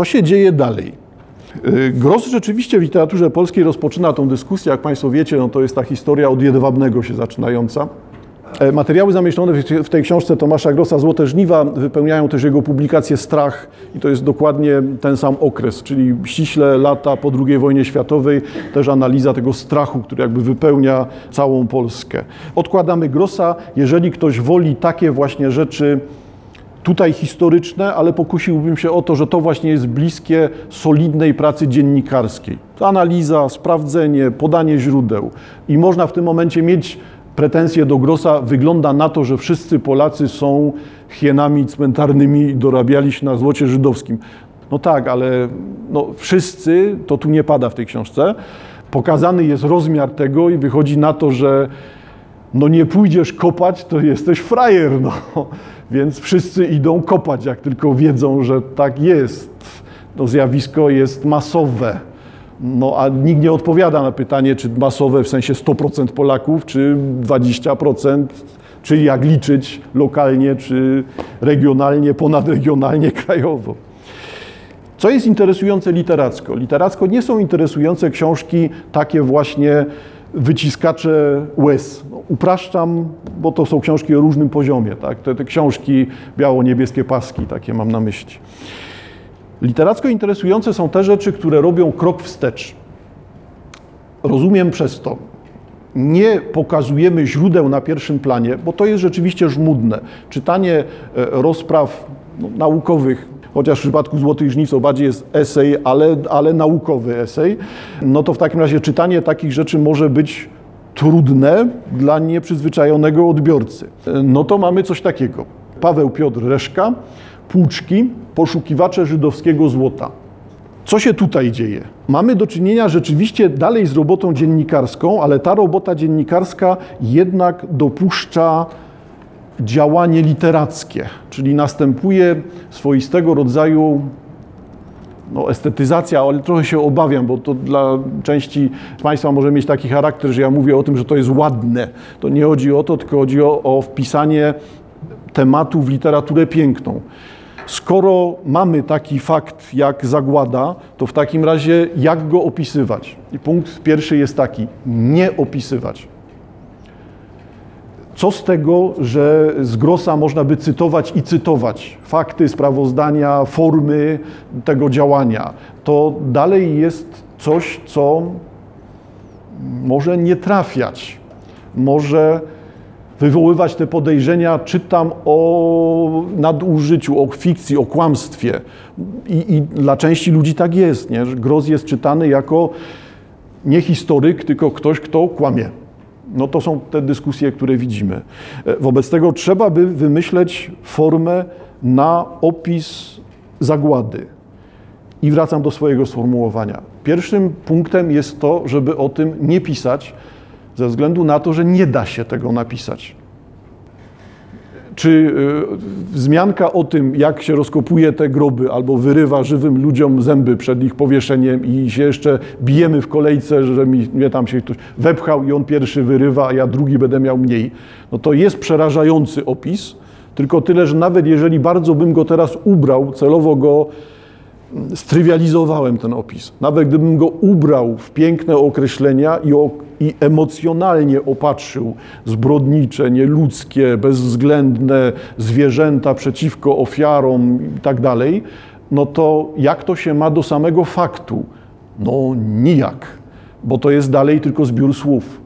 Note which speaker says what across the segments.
Speaker 1: Co się dzieje dalej? Y, Gross rzeczywiście w literaturze polskiej rozpoczyna tą dyskusję, jak Państwo wiecie, no to jest ta historia od Jedwabnego się zaczynająca. E, Materiały zamieszczone w tej- książce Tomasza Grossa Złote Żniwa wypełniają też jego publikację Strach i to jest dokładnie ten sam okres, czyli ściśle lata po II wojnie światowej, też analiza tego strachu, który jakby wypełnia całą Polskę. Odkładamy Grossa, jeżeli ktoś woli takie właśnie rzeczy tutaj historyczne, ale pokusiłbym się o to, że to właśnie jest bliskie solidnej pracy dziennikarskiej. Analiza, sprawdzenie, podanie źródeł. I można w tym momencie mieć pretensje do Grossa. Wygląda na to, że wszyscy Polacy są hienami cmentarnymi i dorabiali się na złocie żydowskim. No tak, ale no, wszyscy, to tu nie pada w tej książce. Pokazany jest rozmiar tego i wychodzi na to, że no nie pójdziesz kopać, to jesteś frajer, no. Więc wszyscy idą kopać, jak tylko wiedzą, że tak jest. To zjawisko jest masowe. No a nikt nie odpowiada na pytanie, czy masowe w sensie 100% Polaków, czy 20%, czy jak liczyć lokalnie, czy regionalnie, ponadregionalnie, krajowo. Co jest interesujące literacko? Literacko nie są interesujące książki takie właśnie wyciskacze łez. No, upraszczam, bo to są książki o różnym poziomie. Tak? Te, te książki biało-niebieskie paski, takie mam na myśli. Literacko interesujące są te rzeczy, które robią krok wstecz. Rozumiem przez to, nie pokazujemy źródeł na pierwszym planie, bo to jest rzeczywiście żmudne. Czytanie e, rozpraw no, naukowych, chociaż w przypadku Złotych Żniw to bardziej jest esej, ale, ale naukowy esej, no to w takim razie czytanie takich rzeczy może być trudne dla nieprzyzwyczajonego odbiorcy. No to mamy coś takiego. Paweł Piotr Reszka, Płuczki, poszukiwacze żydowskiego złota. Co się tutaj dzieje? Mamy do czynienia rzeczywiście dalej z robotą dziennikarską, ale ta robota dziennikarska jednak dopuszcza działanie literackie, czyli następuje swoistego rodzaju no, estetyzacja, ale trochę się obawiam, bo to dla części Państwa może mieć taki charakter, że ja mówię o tym, że to jest ładne. To nie chodzi o to, tylko chodzi o, o wpisanie tematu w literaturę piękną. Skoro mamy taki fakt jak zagłada, to w takim razie jak go opisywać? I punkt pierwszy jest taki: nie opisywać. Co z tego, że z Grossa można by cytować i cytować fakty, sprawozdania, formy tego działania? To dalej jest coś, co może nie trafiać, może wywoływać te podejrzenia, czytam o nadużyciu, o fikcji, o kłamstwie. I, I, dla części ludzi tak jest, nie? że Gross jest czytany jako nie historyk, tylko ktoś, kto kłamie. No to są te dyskusje, które widzimy. Wobec tego trzeba by wymyśleć formę na opis zagłady. I wracam do swojego sformułowania. Pierwszym punktem jest to, żeby o tym nie pisać, ze względu na to, że nie da się tego napisać. Czy y, wzmianka o tym, jak się rozkopuje te groby albo wyrywa żywym ludziom zęby przed ich powieszeniem i się jeszcze bijemy w kolejce, że mnie tam się ktoś wepchał i on pierwszy wyrywa, a ja drugi będę miał mniej, no to jest przerażający opis, tylko tyle, że nawet jeżeli bardzo bym go teraz ubrał, celowo go strywializowałem ten opis. Nawet gdybym go ubrał w piękne określenia i, o, i emocjonalnie opatrzył zbrodnicze, nieludzkie, bezwzględne zwierzęta przeciwko ofiarom i tak dalej, no to jak to się ma do samego faktu? No nijak, bo to jest dalej tylko zbiór słów.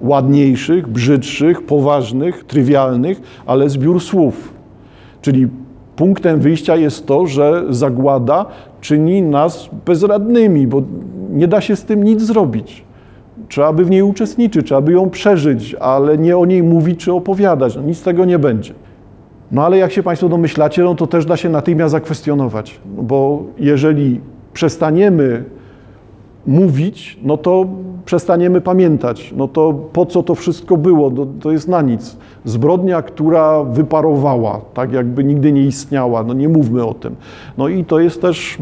Speaker 1: Ładniejszych, brzydszych, poważnych, trywialnych, ale zbiór słów. Czyli punktem wyjścia jest to, że zagłada czyni nas bezradnymi, bo nie da się z tym nic zrobić. Trzeba by w niej uczestniczyć, trzeba by ją przeżyć, ale nie o niej mówić czy opowiadać. No, nic z tego nie będzie. No ale jak się Państwo domyślacie, no to też da się natychmiast zakwestionować, bo jeżeli przestaniemy mówić, no to przestaniemy pamiętać. No to po co to wszystko było? To, to jest na nic. Zbrodnia, która wyparowała, tak jakby nigdy nie istniała. No nie mówmy o tym. No i to jest też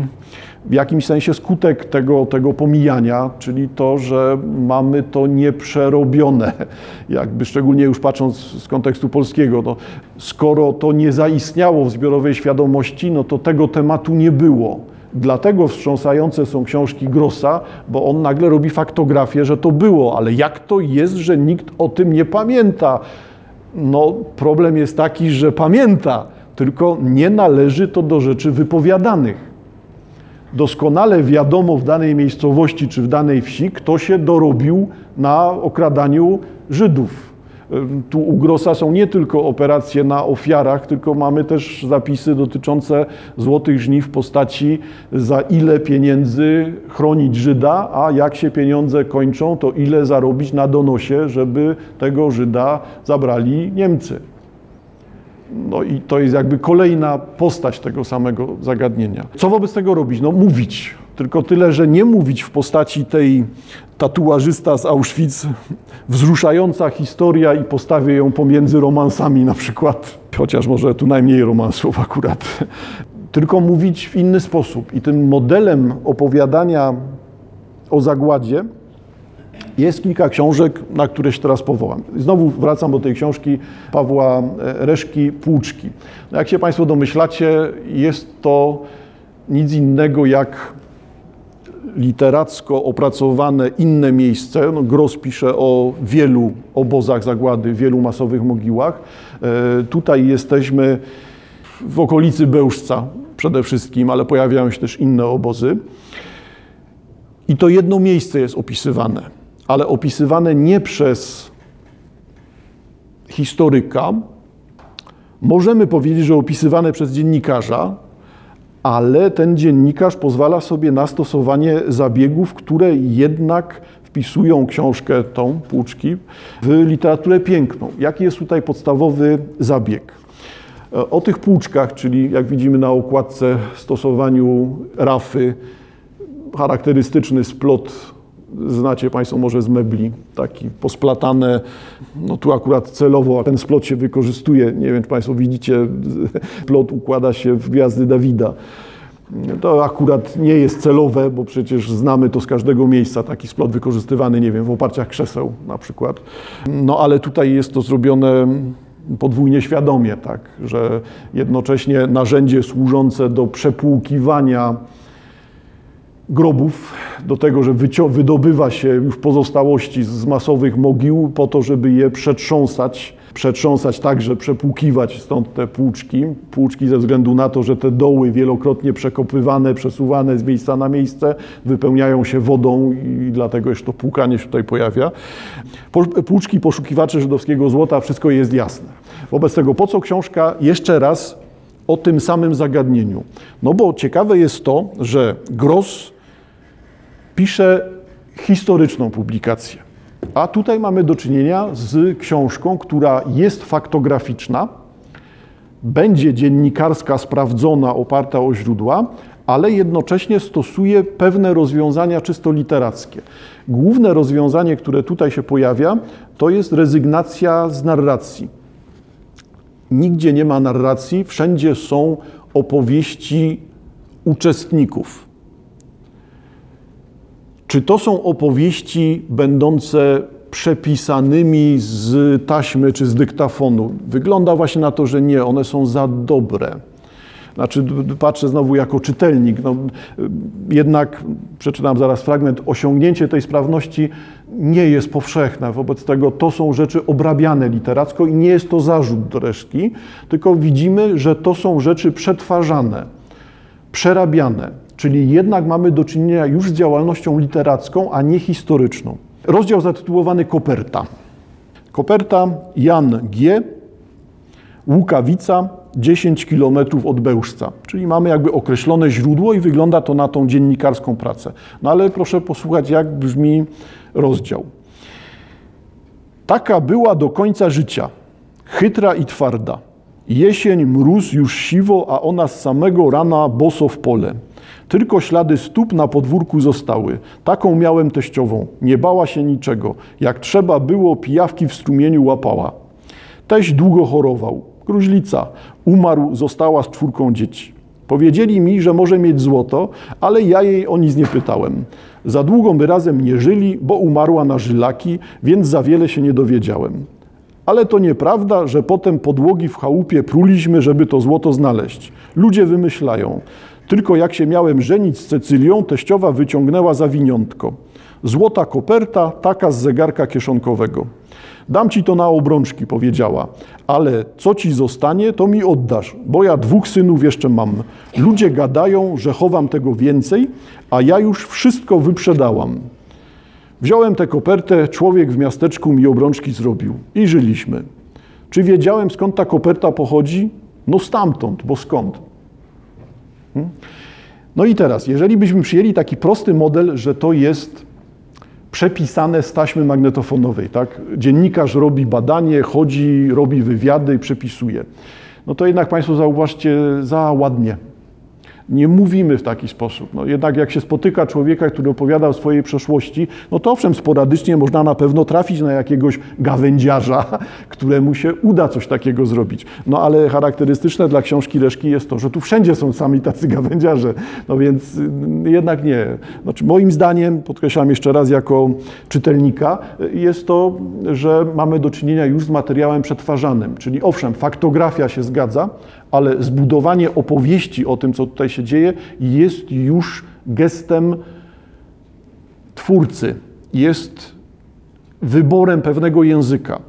Speaker 1: w jakimś sensie skutek tego, tego pomijania, czyli to, że mamy to nieprzerobione, jakby szczególnie już patrząc z kontekstu polskiego. No, skoro to nie zaistniało w zbiorowej świadomości, no to tego tematu nie było Dlatego wstrząsające są książki Grossa, bo on nagle robi faktografię, że to było, ale jak to jest, że nikt o tym nie pamięta? No, problem jest taki, że pamięta, tylko nie należy to do rzeczy wypowiadanych. Doskonale wiadomo w danej miejscowości czy w danej wsi, kto się dorobił na okradaniu Żydów. Tu u Grossa są nie tylko operacje na ofiarach, tylko mamy też zapisy dotyczące złotych żniw w postaci za ile pieniędzy chronić Żyda, a jak się pieniądze kończą, to ile zarobić na donosie, żeby tego Żyda zabrali Niemcy. No i to jest jakby kolejna postać tego samego zagadnienia. Co wobec tego robić? No mówić. Tylko tyle, że nie mówić w postaci tej tatuażysta z Auschwitz, wzruszająca historia i postawię ją pomiędzy romansami na przykład, chociaż może tu najmniej romansów akurat. Tylko mówić w inny sposób. I tym modelem opowiadania o zagładzie jest kilka książek, na które się teraz powołam. Znowu wracam do tej książki Pawła e, Reszki Płuczki. No jak się Państwo domyślacie, jest to nic innego jak literacko opracowane inne miejsce. No, Gross pisze o wielu obozach zagłady, wielu masowych mogiłach. E, tutaj jesteśmy w okolicy Bełżca przede wszystkim, ale pojawiają się też inne obozy. I to jedno miejsce jest opisywane, ale opisywane nie przez historyka. Możemy powiedzieć, że opisywane przez dziennikarza, ale ten dziennikarz pozwala sobie na stosowanie zabiegów, które jednak wpisują książkę tą, Płuczki, w literaturę piękną. Jaki jest tutaj podstawowy zabieg? O tych płuczkach, czyli jak widzimy na okładce, stosowaniu rafy, charakterystyczny splot, znacie Państwo może z mebli, taki posplatane, no tu akurat celowo ten splot się wykorzystuje, nie wiem czy Państwo widzicie, plot układa się w gwiazdy Dawida. To akurat nie jest celowe, bo przecież znamy to z każdego miejsca, taki splot wykorzystywany, nie wiem, w oparciach krzeseł na przykład. No ale tutaj jest to zrobione podwójnie świadomie, tak, że jednocześnie narzędzie służące do przepłukiwania grobów, do tego, że wydobywa się już pozostałości z masowych mogił po to, żeby je przetrząsać, przetrząsać także, przepłukiwać stąd te płuczki. Płuczki ze względu na to, że te doły wielokrotnie przekopywane, przesuwane z miejsca na miejsce, wypełniają się wodą i dlatego się to płukanie się tutaj pojawia. Płuczki poszukiwacze żydowskiego złota, wszystko jest jasne. Wobec tego, po co książka jeszcze raz o tym samym zagadnieniu? No bo ciekawe jest to, że Gross pisze historyczną publikację. A tutaj mamy do czynienia z książką, która jest faktograficzna, będzie dziennikarska, sprawdzona, oparta o źródła, ale jednocześnie stosuje pewne rozwiązania czysto literackie. Główne rozwiązanie, które tutaj się pojawia, to jest rezygnacja z narracji. Nigdzie nie ma narracji, wszędzie są opowieści uczestników. Czy to są opowieści będące przepisanymi z taśmy czy z dyktafonu? Wygląda właśnie na to, że nie, one są za dobre. Znaczy, patrzę znowu jako czytelnik. No, jednak, przeczytam zaraz fragment, osiągnięcie tej sprawności nie jest powszechne. Wobec tego to są rzeczy obrabiane literacko i nie jest to zarzut do resztki, tylko widzimy, że to są rzeczy przetwarzane, przerabiane. Czyli jednak mamy do czynienia już z działalnością literacką, a nie historyczną. Rozdział zatytułowany Koperta. Koperta Jan G. Łukawica, 10 km od Bełżca. Czyli mamy jakby określone źródło i wygląda to na tą dziennikarską pracę. No ale proszę posłuchać, jak brzmi rozdział. Taka była do końca życia, chytra i twarda. Jesień, mróz już siwo, a ona z samego rana boso w pole. Tylko ślady stóp na podwórku zostały. Taką miałem teściową. Nie bała się niczego. Jak trzeba było, pijawki w strumieniu łapała. Teś długo chorował. Gruźlica. Umarł, została z czwórką dzieci. Powiedzieli mi, że może mieć złoto, ale ja jej o nic nie pytałem. Za długo my razem nie żyli, bo umarła na żylaki, więc za wiele się nie dowiedziałem. Ale to nieprawda, że potem podłogi w chałupie pruliśmy, żeby to złoto znaleźć. Ludzie wymyślają. Tylko jak się miałem żenić z Cecylią, teściowa wyciągnęła zawiniątko. Złota koperta, taka z zegarka kieszonkowego. Dam ci to na obrączki, powiedziała, ale co ci zostanie, to mi oddasz, bo ja dwóch synów jeszcze mam. Ludzie gadają, że chowam tego więcej, a ja już wszystko wyprzedałam. Wziąłem tę kopertę, człowiek w miasteczku mi obrączki zrobił i żyliśmy. Czy wiedziałem skąd ta koperta pochodzi? No stamtąd, bo skąd? Hmm? No i teraz, jeżeli byśmy przyjęli taki prosty model, że to jest przepisane z taśmy magnetofonowej, tak? Dziennikarz robi badanie, chodzi, robi wywiady i przepisuje. No to jednak Państwo zauważcie za ładnie nie mówimy w taki sposób. No jednak jak się spotyka człowieka, który opowiada o swojej przeszłości, no to owszem, sporadycznie można na pewno trafić na jakiegoś gawędziarza, któremu się uda coś takiego zrobić. No ale charakterystyczne dla książki Leszki jest to, że tu wszędzie są sami tacy gawędziarze. No więc y, jednak nie. Znaczy, moim zdaniem, podkreślam jeszcze raz jako czytelnika, jest to, że mamy do czynienia już z materiałem przetwarzanym. Czyli owszem, faktografia się zgadza, ale zbudowanie opowieści o tym, co tutaj się dzieje, jest już gestem twórcy, jest wyborem pewnego języka.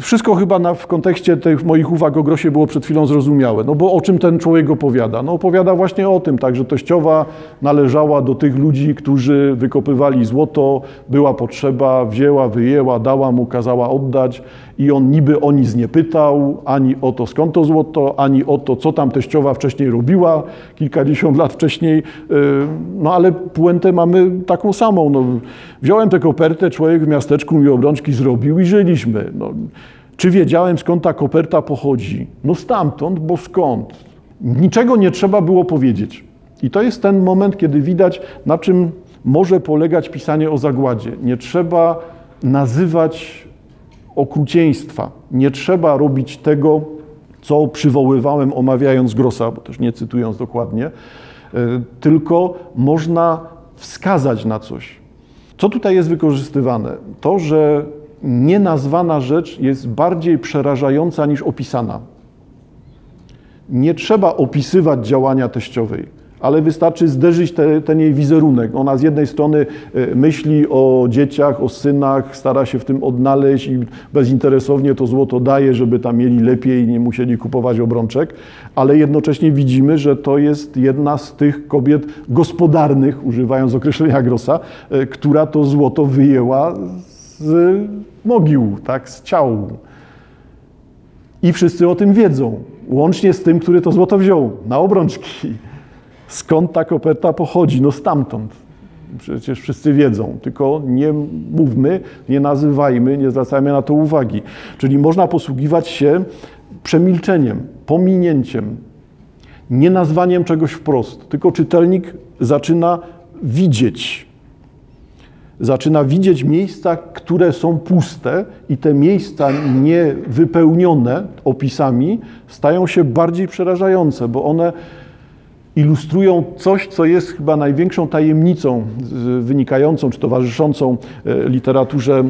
Speaker 1: Wszystko chyba na, w kontekście tych moich uwag o Grosie było przed chwilą zrozumiałe. No bo o czym ten człowiek opowiada? No opowiada właśnie o tym, tak, że teściowa należała do tych ludzi, którzy wykopywali złoto, była potrzeba, wzięła, wyjęła, dała mu, kazała oddać i on niby o nic nie pytał, ani o to skąd to złoto, ani o to, co tam teściowa wcześniej robiła, kilkadziesiąt lat wcześniej. Y, no ale puentę mamy taką samą. No, wziąłem tę kopertę, człowiek w miasteczku mi obrączki zrobił i żyliśmy. No, czy wiedziałem, skąd ta koperta pochodzi? No stamtąd, bo skąd? Niczego nie trzeba było powiedzieć. I to jest ten moment, kiedy widać, na czym może polegać pisanie o zagładzie. Nie trzeba nazywać okrucieństwa. Nie trzeba robić tego, co przywoływałem, omawiając Grossa, bo też nie cytując dokładnie, e, tylko można wskazać na coś. Co tutaj jest wykorzystywane? To, że nienazwana rzecz jest bardziej przerażająca niż opisana. Nie trzeba opisywać działania teściowej ale wystarczy zderzyć te, ten jej wizerunek. Ona z jednej strony e, myśli o dzieciach, o synach, stara się w tym odnaleźć i bezinteresownie to złoto daje, żeby tam mieli lepiej i nie musieli kupować obrączek, ale jednocześnie widzimy, że to jest jedna z tych kobiet gospodarnych, używając określenia Grossa, e, która to złoto wyjęła z mogił, tak, z ciał. I wszyscy o tym wiedzą, łącznie z tym, który to złoto wziął na obrączki. Skąd ta koperta pochodzi? No stamtąd. Przecież wszyscy wiedzą, tylko nie mówmy, nie nazywajmy, nie zwracajmy na to uwagi. Czyli można posługiwać się przemilczeniem, pominięciem, nie nazwaniem czegoś wprost, tylko czytelnik zaczyna widzieć. Zaczyna widzieć miejsca, które są puste, i te miejsca niewypełnione opisami stają się bardziej przerażające, bo one ilustrują coś, co jest chyba największą tajemnicą wynikającą czy towarzyszącą e, literaturze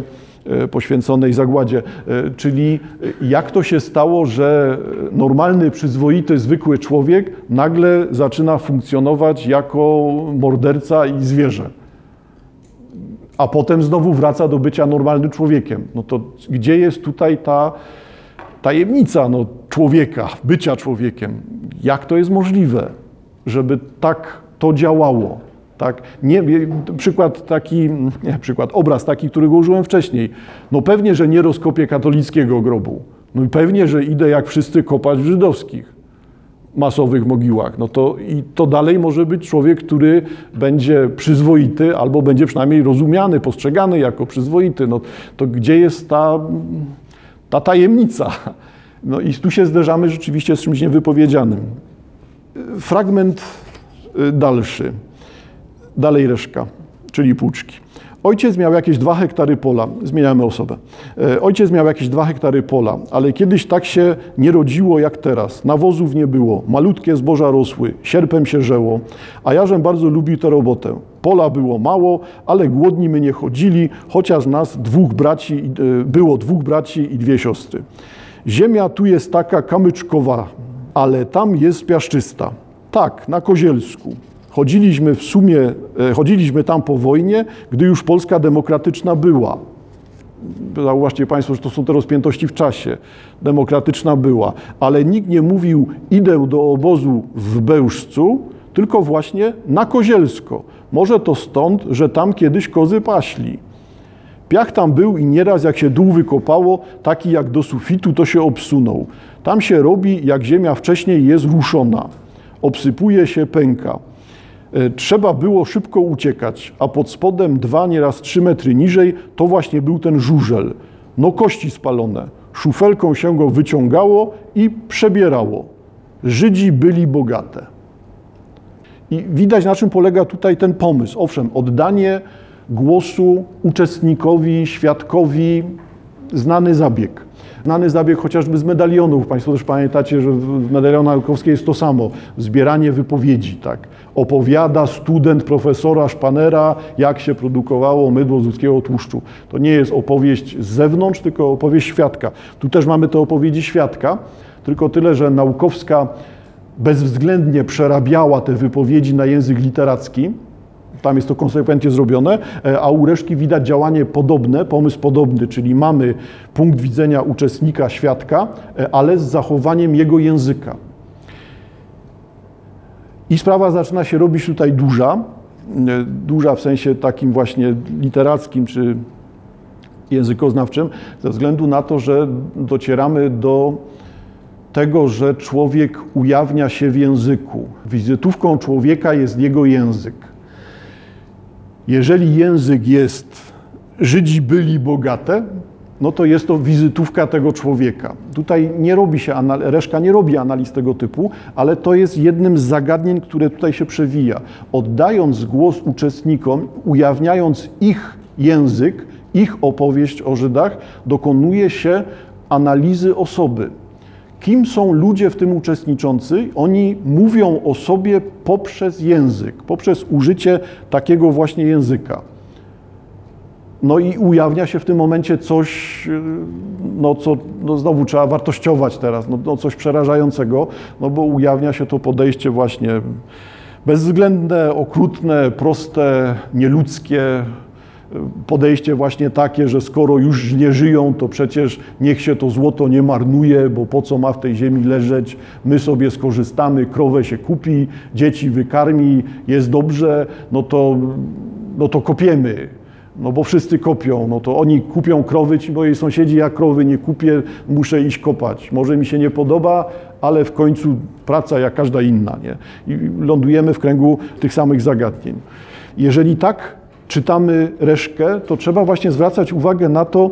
Speaker 1: e, poświęconej zagładzie, e, czyli jak to się stało, że normalny, przyzwoity, zwykły człowiek nagle zaczyna funkcjonować jako morderca i zwierzę. A potem znowu wraca do bycia normalnym człowiekiem. No to gdzie jest tutaj ta tajemnica no, człowieka, bycia człowiekiem? Jak to jest możliwe? Żeby tak to działało. Tak? Nie, przykład taki, nie, przykład, obraz taki, którego użyłem wcześniej. No pewnie, że nie rozkopię katolickiego grobu. No i pewnie, że idę jak wszyscy kopać w żydowskich masowych mogiłach. No to i to dalej może być człowiek, który będzie przyzwoity albo będzie przynajmniej rozumiany, postrzegany jako przyzwoity. No to gdzie jest ta, ta tajemnica? No i tu się zderzamy rzeczywiście z czymś niewypowiedzianym. Fragment y, dalszy. Dalej reszka, czyli płuczki. Ojciec miał jakieś dwa hektary pola, zmieniamy osobę. E, ojciec miał jakieś dwa hektary pola, ale kiedyś tak się nie rodziło jak teraz. Nawozów nie było, malutkie zboża rosły, sierpem się żeło, a jażem bardzo lubił tę robotę. Pola było mało, ale głodni my nie chodzili, chociaż nas dwóch braci, e, było dwóch braci i dwie siostry. Ziemia tu jest taka kamyczkowa, ale tam jest piaszczysta. Tak, na Kozielsku. Chodziliśmy w sumie, e, chodziliśmy tam po wojnie, gdy już Polska demokratyczna była. Zauważcie Państwo, że to są te rozpiętości w czasie. Demokratyczna była, ale nikt nie mówił idę do obozu w Bełżcu, tylko właśnie na Kozielsko. Może to stąd, że tam kiedyś kozy paśli. Piach tam był i nieraz jak się dół wykopało, taki jak do sufitu, to się obsunął. Tam się robi, jak ziemia wcześniej jest ruszona. Obsypuje się, pęka. E, trzeba było szybko uciekać, a pod spodem dwa, nieraz trzy metry niżej, to właśnie był ten żużel. No kości spalone. Szufelką się go wyciągało i przebierało. Żydzi byli bogate. I widać, na czym polega tutaj ten pomysł. Owszem, oddanie głosu uczestnikowi, świadkowi, znany zabieg. Znany zabieg chociażby z medalionów. Państwo też pamiętacie, że w medalionach Naukowskiej jest to samo. Zbieranie wypowiedzi, tak. Opowiada student profesora Szpanera, jak się produkowało mydło z ludzkiego tłuszczu. To nie jest opowieść z zewnątrz, tylko opowieść świadka. Tu też mamy te opowiedzi świadka, tylko tyle, że Naukowska bezwzględnie przerabiała te wypowiedzi na język literacki, tam jest to konsekwentnie zrobione, e, a u reszki widać działanie podobne, pomysł podobny, czyli mamy punkt widzenia uczestnika, świadka, e, ale z zachowaniem jego języka. I sprawa zaczyna się robić tutaj duża, e, duża w sensie takim właśnie literackim czy językoznawczym, ze względu na to, że docieramy do tego, że człowiek ujawnia się w języku. Wizytówką człowieka jest jego język. Jeżeli język jest Żydzi byli bogate, no to jest to wizytówka tego człowieka. Tutaj nie robi się, reszka nie robi analiz tego typu, ale to jest jednym z zagadnień, które tutaj się przewija. Oddając głos uczestnikom, ujawniając ich język, ich opowieść o Żydach, dokonuje się analizy osoby. Kim są ludzie w tym uczestniczący? Oni mówią o sobie poprzez język, poprzez użycie takiego właśnie języka. No i ujawnia się w tym momencie coś, no co no znowu trzeba wartościować teraz, no, no coś przerażającego, no bo ujawnia się to podejście właśnie bezwzględne, okrutne, proste, nieludzkie, podejście właśnie takie, że skoro już nie żyją, to przecież niech się to złoto nie marnuje, bo po co ma w tej ziemi leżeć, my sobie skorzystamy, krowę się kupi, dzieci wykarmi, jest dobrze, no to, no to kopiemy. No bo wszyscy kopią, no to oni kupią krowy, ci moi sąsiedzi, ja krowy nie kupię, muszę iść kopać. Może mi się nie podoba, ale w końcu praca jak każda inna, nie? I lądujemy w kręgu tych samych zagadnień. Jeżeli tak czytamy reszkę, to trzeba właśnie zwracać uwagę na to,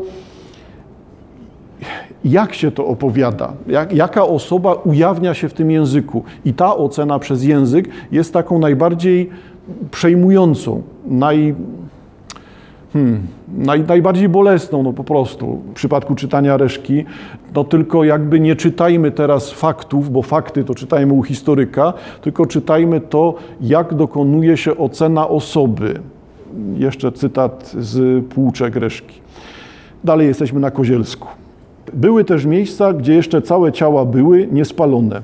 Speaker 1: jak się to opowiada, jak, jaka osoba ujawnia się w tym języku. I ta ocena przez język jest taką najbardziej przejmującą, naj, hmm, naj, najbardziej bolesną, no po prostu. W przypadku czytania reszki, no tylko jakby nie czytajmy teraz faktów, bo fakty to czytajmy u historyka, tylko czytajmy to, jak dokonuje się ocena osoby jeszcze cytat z Płuczek Reszki. Dalej jesteśmy na Kozielsku. Były też miejsca, gdzie jeszcze całe ciała były niespalone,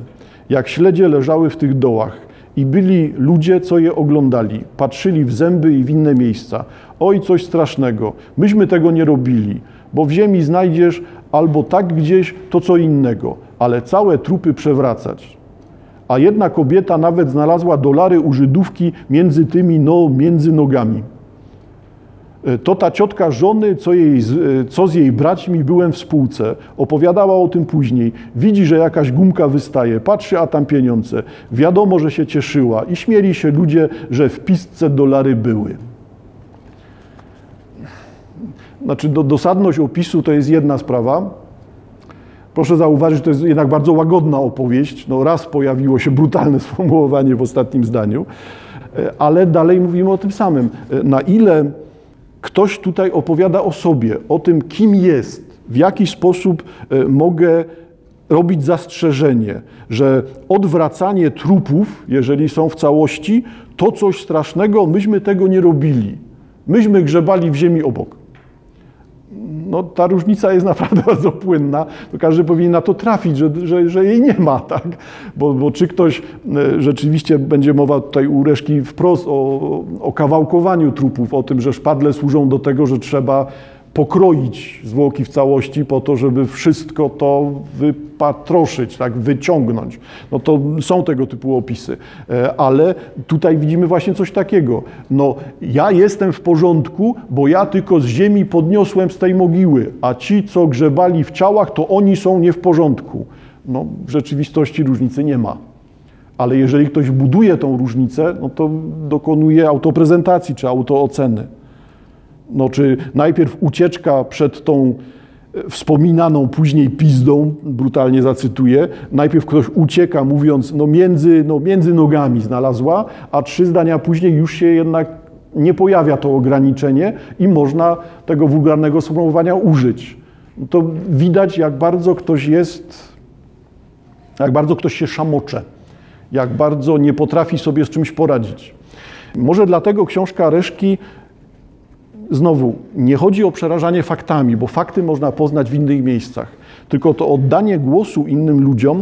Speaker 1: jak śledzie leżały w tych dołach i byli ludzie, co je oglądali, patrzyli w zęby i w inne miejsca. Oj, coś strasznego, myśmy tego nie robili, bo w ziemi znajdziesz albo tak gdzieś, to co innego, ale całe trupy przewracać. A jedna kobieta nawet znalazła dolary u Żydówki między tymi, no, między nogami. E, to ta ciotka żony, co, jej, e, co z jej braćmi, byłem w spółce. Opowiadała o tym później. Widzi, że jakaś gumka wystaje, patrzy, a tam pieniądze. Wiadomo, że się cieszyła i śmieli się ludzie, że w pistce dolary były. Znaczy, do, dosadność opisu to jest jedna sprawa. Proszę zauważyć, to jest jednak bardzo łagodna opowieść. No, raz pojawiło się brutalne sformułowanie w ostatnim zdaniu, e, ale dalej mówimy o tym samym. Na ile Ktoś tutaj opowiada o sobie, o tym, kim jest, w jaki sposób e, mogę robić zastrzeżenie, że odwracanie trupów, jeżeli są w całości, to coś strasznego, myśmy tego nie robili. Myśmy grzebali w ziemi obok. No, ta różnica jest naprawdę bardzo płynna, to każdy powinien na to trafić, że, że, że jej nie ma, tak? Bo, bo, czy ktoś e, rzeczywiście będzie mowa tutaj u Reszki wprost o, o kawałkowaniu trupów, o tym, że szpadle służą do tego, że trzeba pokroić zwłoki w całości po to, żeby wszystko to wypatroszyć, tak, wyciągnąć. No to są tego typu opisy. E, ale tutaj widzimy właśnie coś takiego. No, ja jestem w porządku, bo ja tylko z ziemi podniosłem z tej mogiły, a ci, co grzebali w ciałach, to oni są nie w porządku. No, w rzeczywistości różnicy nie ma. Ale jeżeli ktoś buduje tą różnicę, no to dokonuje autoprezentacji czy autooceny. No, czy najpierw ucieczka przed tą e, wspominaną później pizdą, brutalnie zacytuję, najpierw ktoś ucieka mówiąc, no między, no między nogami znalazła, a trzy zdania później już się jednak nie pojawia to ograniczenie i można tego wulgarnego sformułowania użyć. No to widać, jak bardzo ktoś jest, jak bardzo ktoś się szamocze, jak bardzo nie potrafi sobie z czymś poradzić. Może dlatego książka Reszki Znowu, nie chodzi o przerażanie faktami, bo fakty można poznać w innych miejscach, tylko to oddanie głosu innym ludziom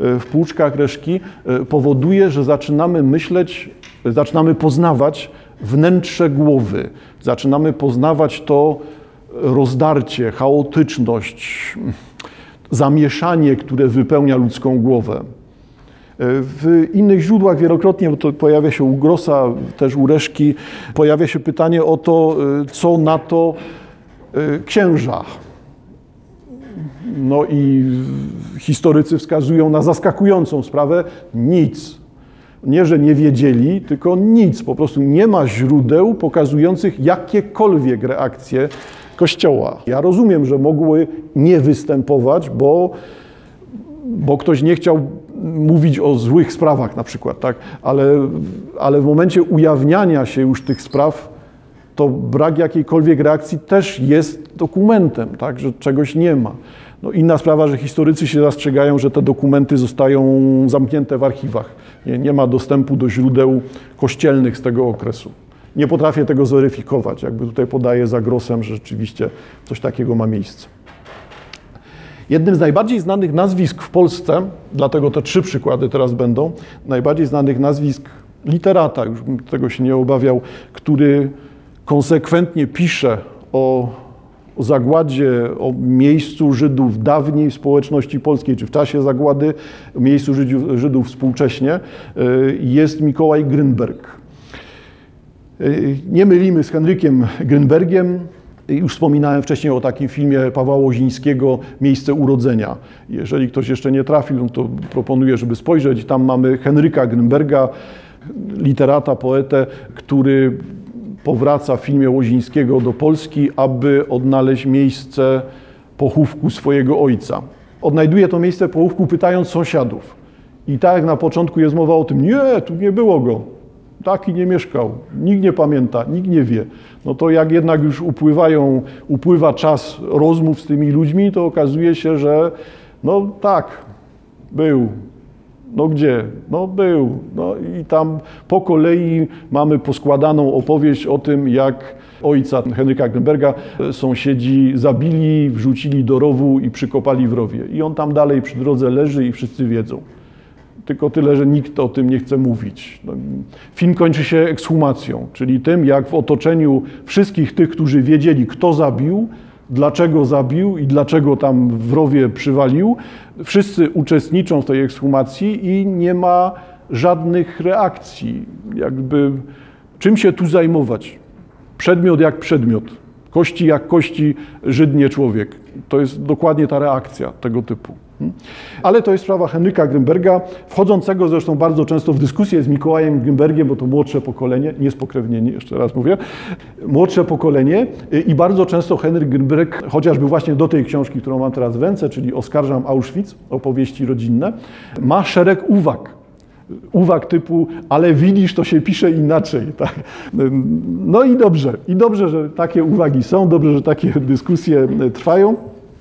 Speaker 1: e, w płuczkach reszki e, powoduje, że zaczynamy myśleć, zaczynamy poznawać wnętrze głowy, zaczynamy poznawać to rozdarcie, chaotyczność, zamieszanie, które wypełnia ludzką głowę. W innych źródłach wielokrotnie, bo to pojawia się u Grossa, też u Reszki, pojawia się pytanie o to, y, co na to y, księża. No i historycy wskazują na zaskakującą sprawę nic. Nie, że nie wiedzieli, tylko nic. Po prostu nie ma źródeł pokazujących jakiekolwiek reakcje Kościoła. Ja rozumiem, że mogły nie występować, bo, bo ktoś nie chciał mówić o złych sprawach na przykład, tak? ale, ale w momencie ujawniania się już tych spraw, to brak jakiejkolwiek reakcji też jest dokumentem, tak? że czegoś nie ma. No inna sprawa, że historycy się zastrzegają, że te dokumenty zostają zamknięte w archiwach. Nie, nie ma dostępu do źródeł kościelnych z tego okresu. Nie potrafię tego zweryfikować. Jakby tutaj podaję za grosem, że rzeczywiście coś takiego ma miejsce. Jednym z najbardziej znanych nazwisk w Polsce, dlatego te trzy przykłady teraz będą, najbardziej znanych nazwisk literata, już tego się nie obawiał, który konsekwentnie pisze o, zagładzie, o miejscu Żydów dawniej w społeczności polskiej, czy w czasie zagłady, o miejscu Żydów, Żydów współcześnie, y, jest Mikołaj Grynberg. Y, nie mylimy z Henrykiem Grynbergiem, już wspominałem wcześniej o takim filmie Pawła Łozińskiego Miejsce urodzenia. Jeżeli ktoś jeszcze nie trafił, no to proponuję, żeby spojrzeć. Tam mamy Henryka Grünberga, literata, poetę, który powraca w filmie Łozińskiego do Polski, aby odnaleźć miejsce pochówku swojego ojca. Odnajduje to miejsce pochówku pytając sąsiadów. I tak na początku jest mowa o tym, nie, tu nie było go taki nie mieszkał, nikt nie pamięta, nikt nie wie. No to jak jednak już upływają, upływa czas rozmów z tymi ludźmi, to okazuje się, że no tak, był. No gdzie? No był. No i tam po kolei mamy poskładaną opowieść o tym, jak ojca Henryka Grenberga sąsiedzi zabili, wrzucili do rowu i przykopali w rowie. I on tam dalej przy drodze leży i wszyscy wiedzą tylko tyle, że nikt o tym nie chce mówić. No, film kończy się ekshumacją, czyli tym, jak w otoczeniu wszystkich tych, którzy wiedzieli, kto zabił, dlaczego zabił i dlaczego tam w rowie przywalił, wszyscy uczestniczą w tej ekshumacji i nie ma żadnych reakcji. Jakby czym się tu zajmować? Przedmiot jak przedmiot, kości jak kości, Żyd człowiek. To jest dokładnie ta reakcja tego typu. Ale to jest sprawa Henryka Grünberga, wchodzącego zresztą bardzo często w dyskusję z Mikołajem Grünbergiem, bo to młodsze pokolenie, nie spokrewnieni, jeszcze raz mówię, młodsze pokolenie i bardzo często Henryk Grünberg, chociażby właśnie do tej książki, którą mam teraz w ręce, czyli Oskarżam Auschwitz, opowieści rodzinne, ma szereg uwag uwag typu, ale widzisz, to się pisze inaczej. Tak? No i dobrze, i dobrze, że takie uwagi są, dobrze, że takie dyskusje trwają.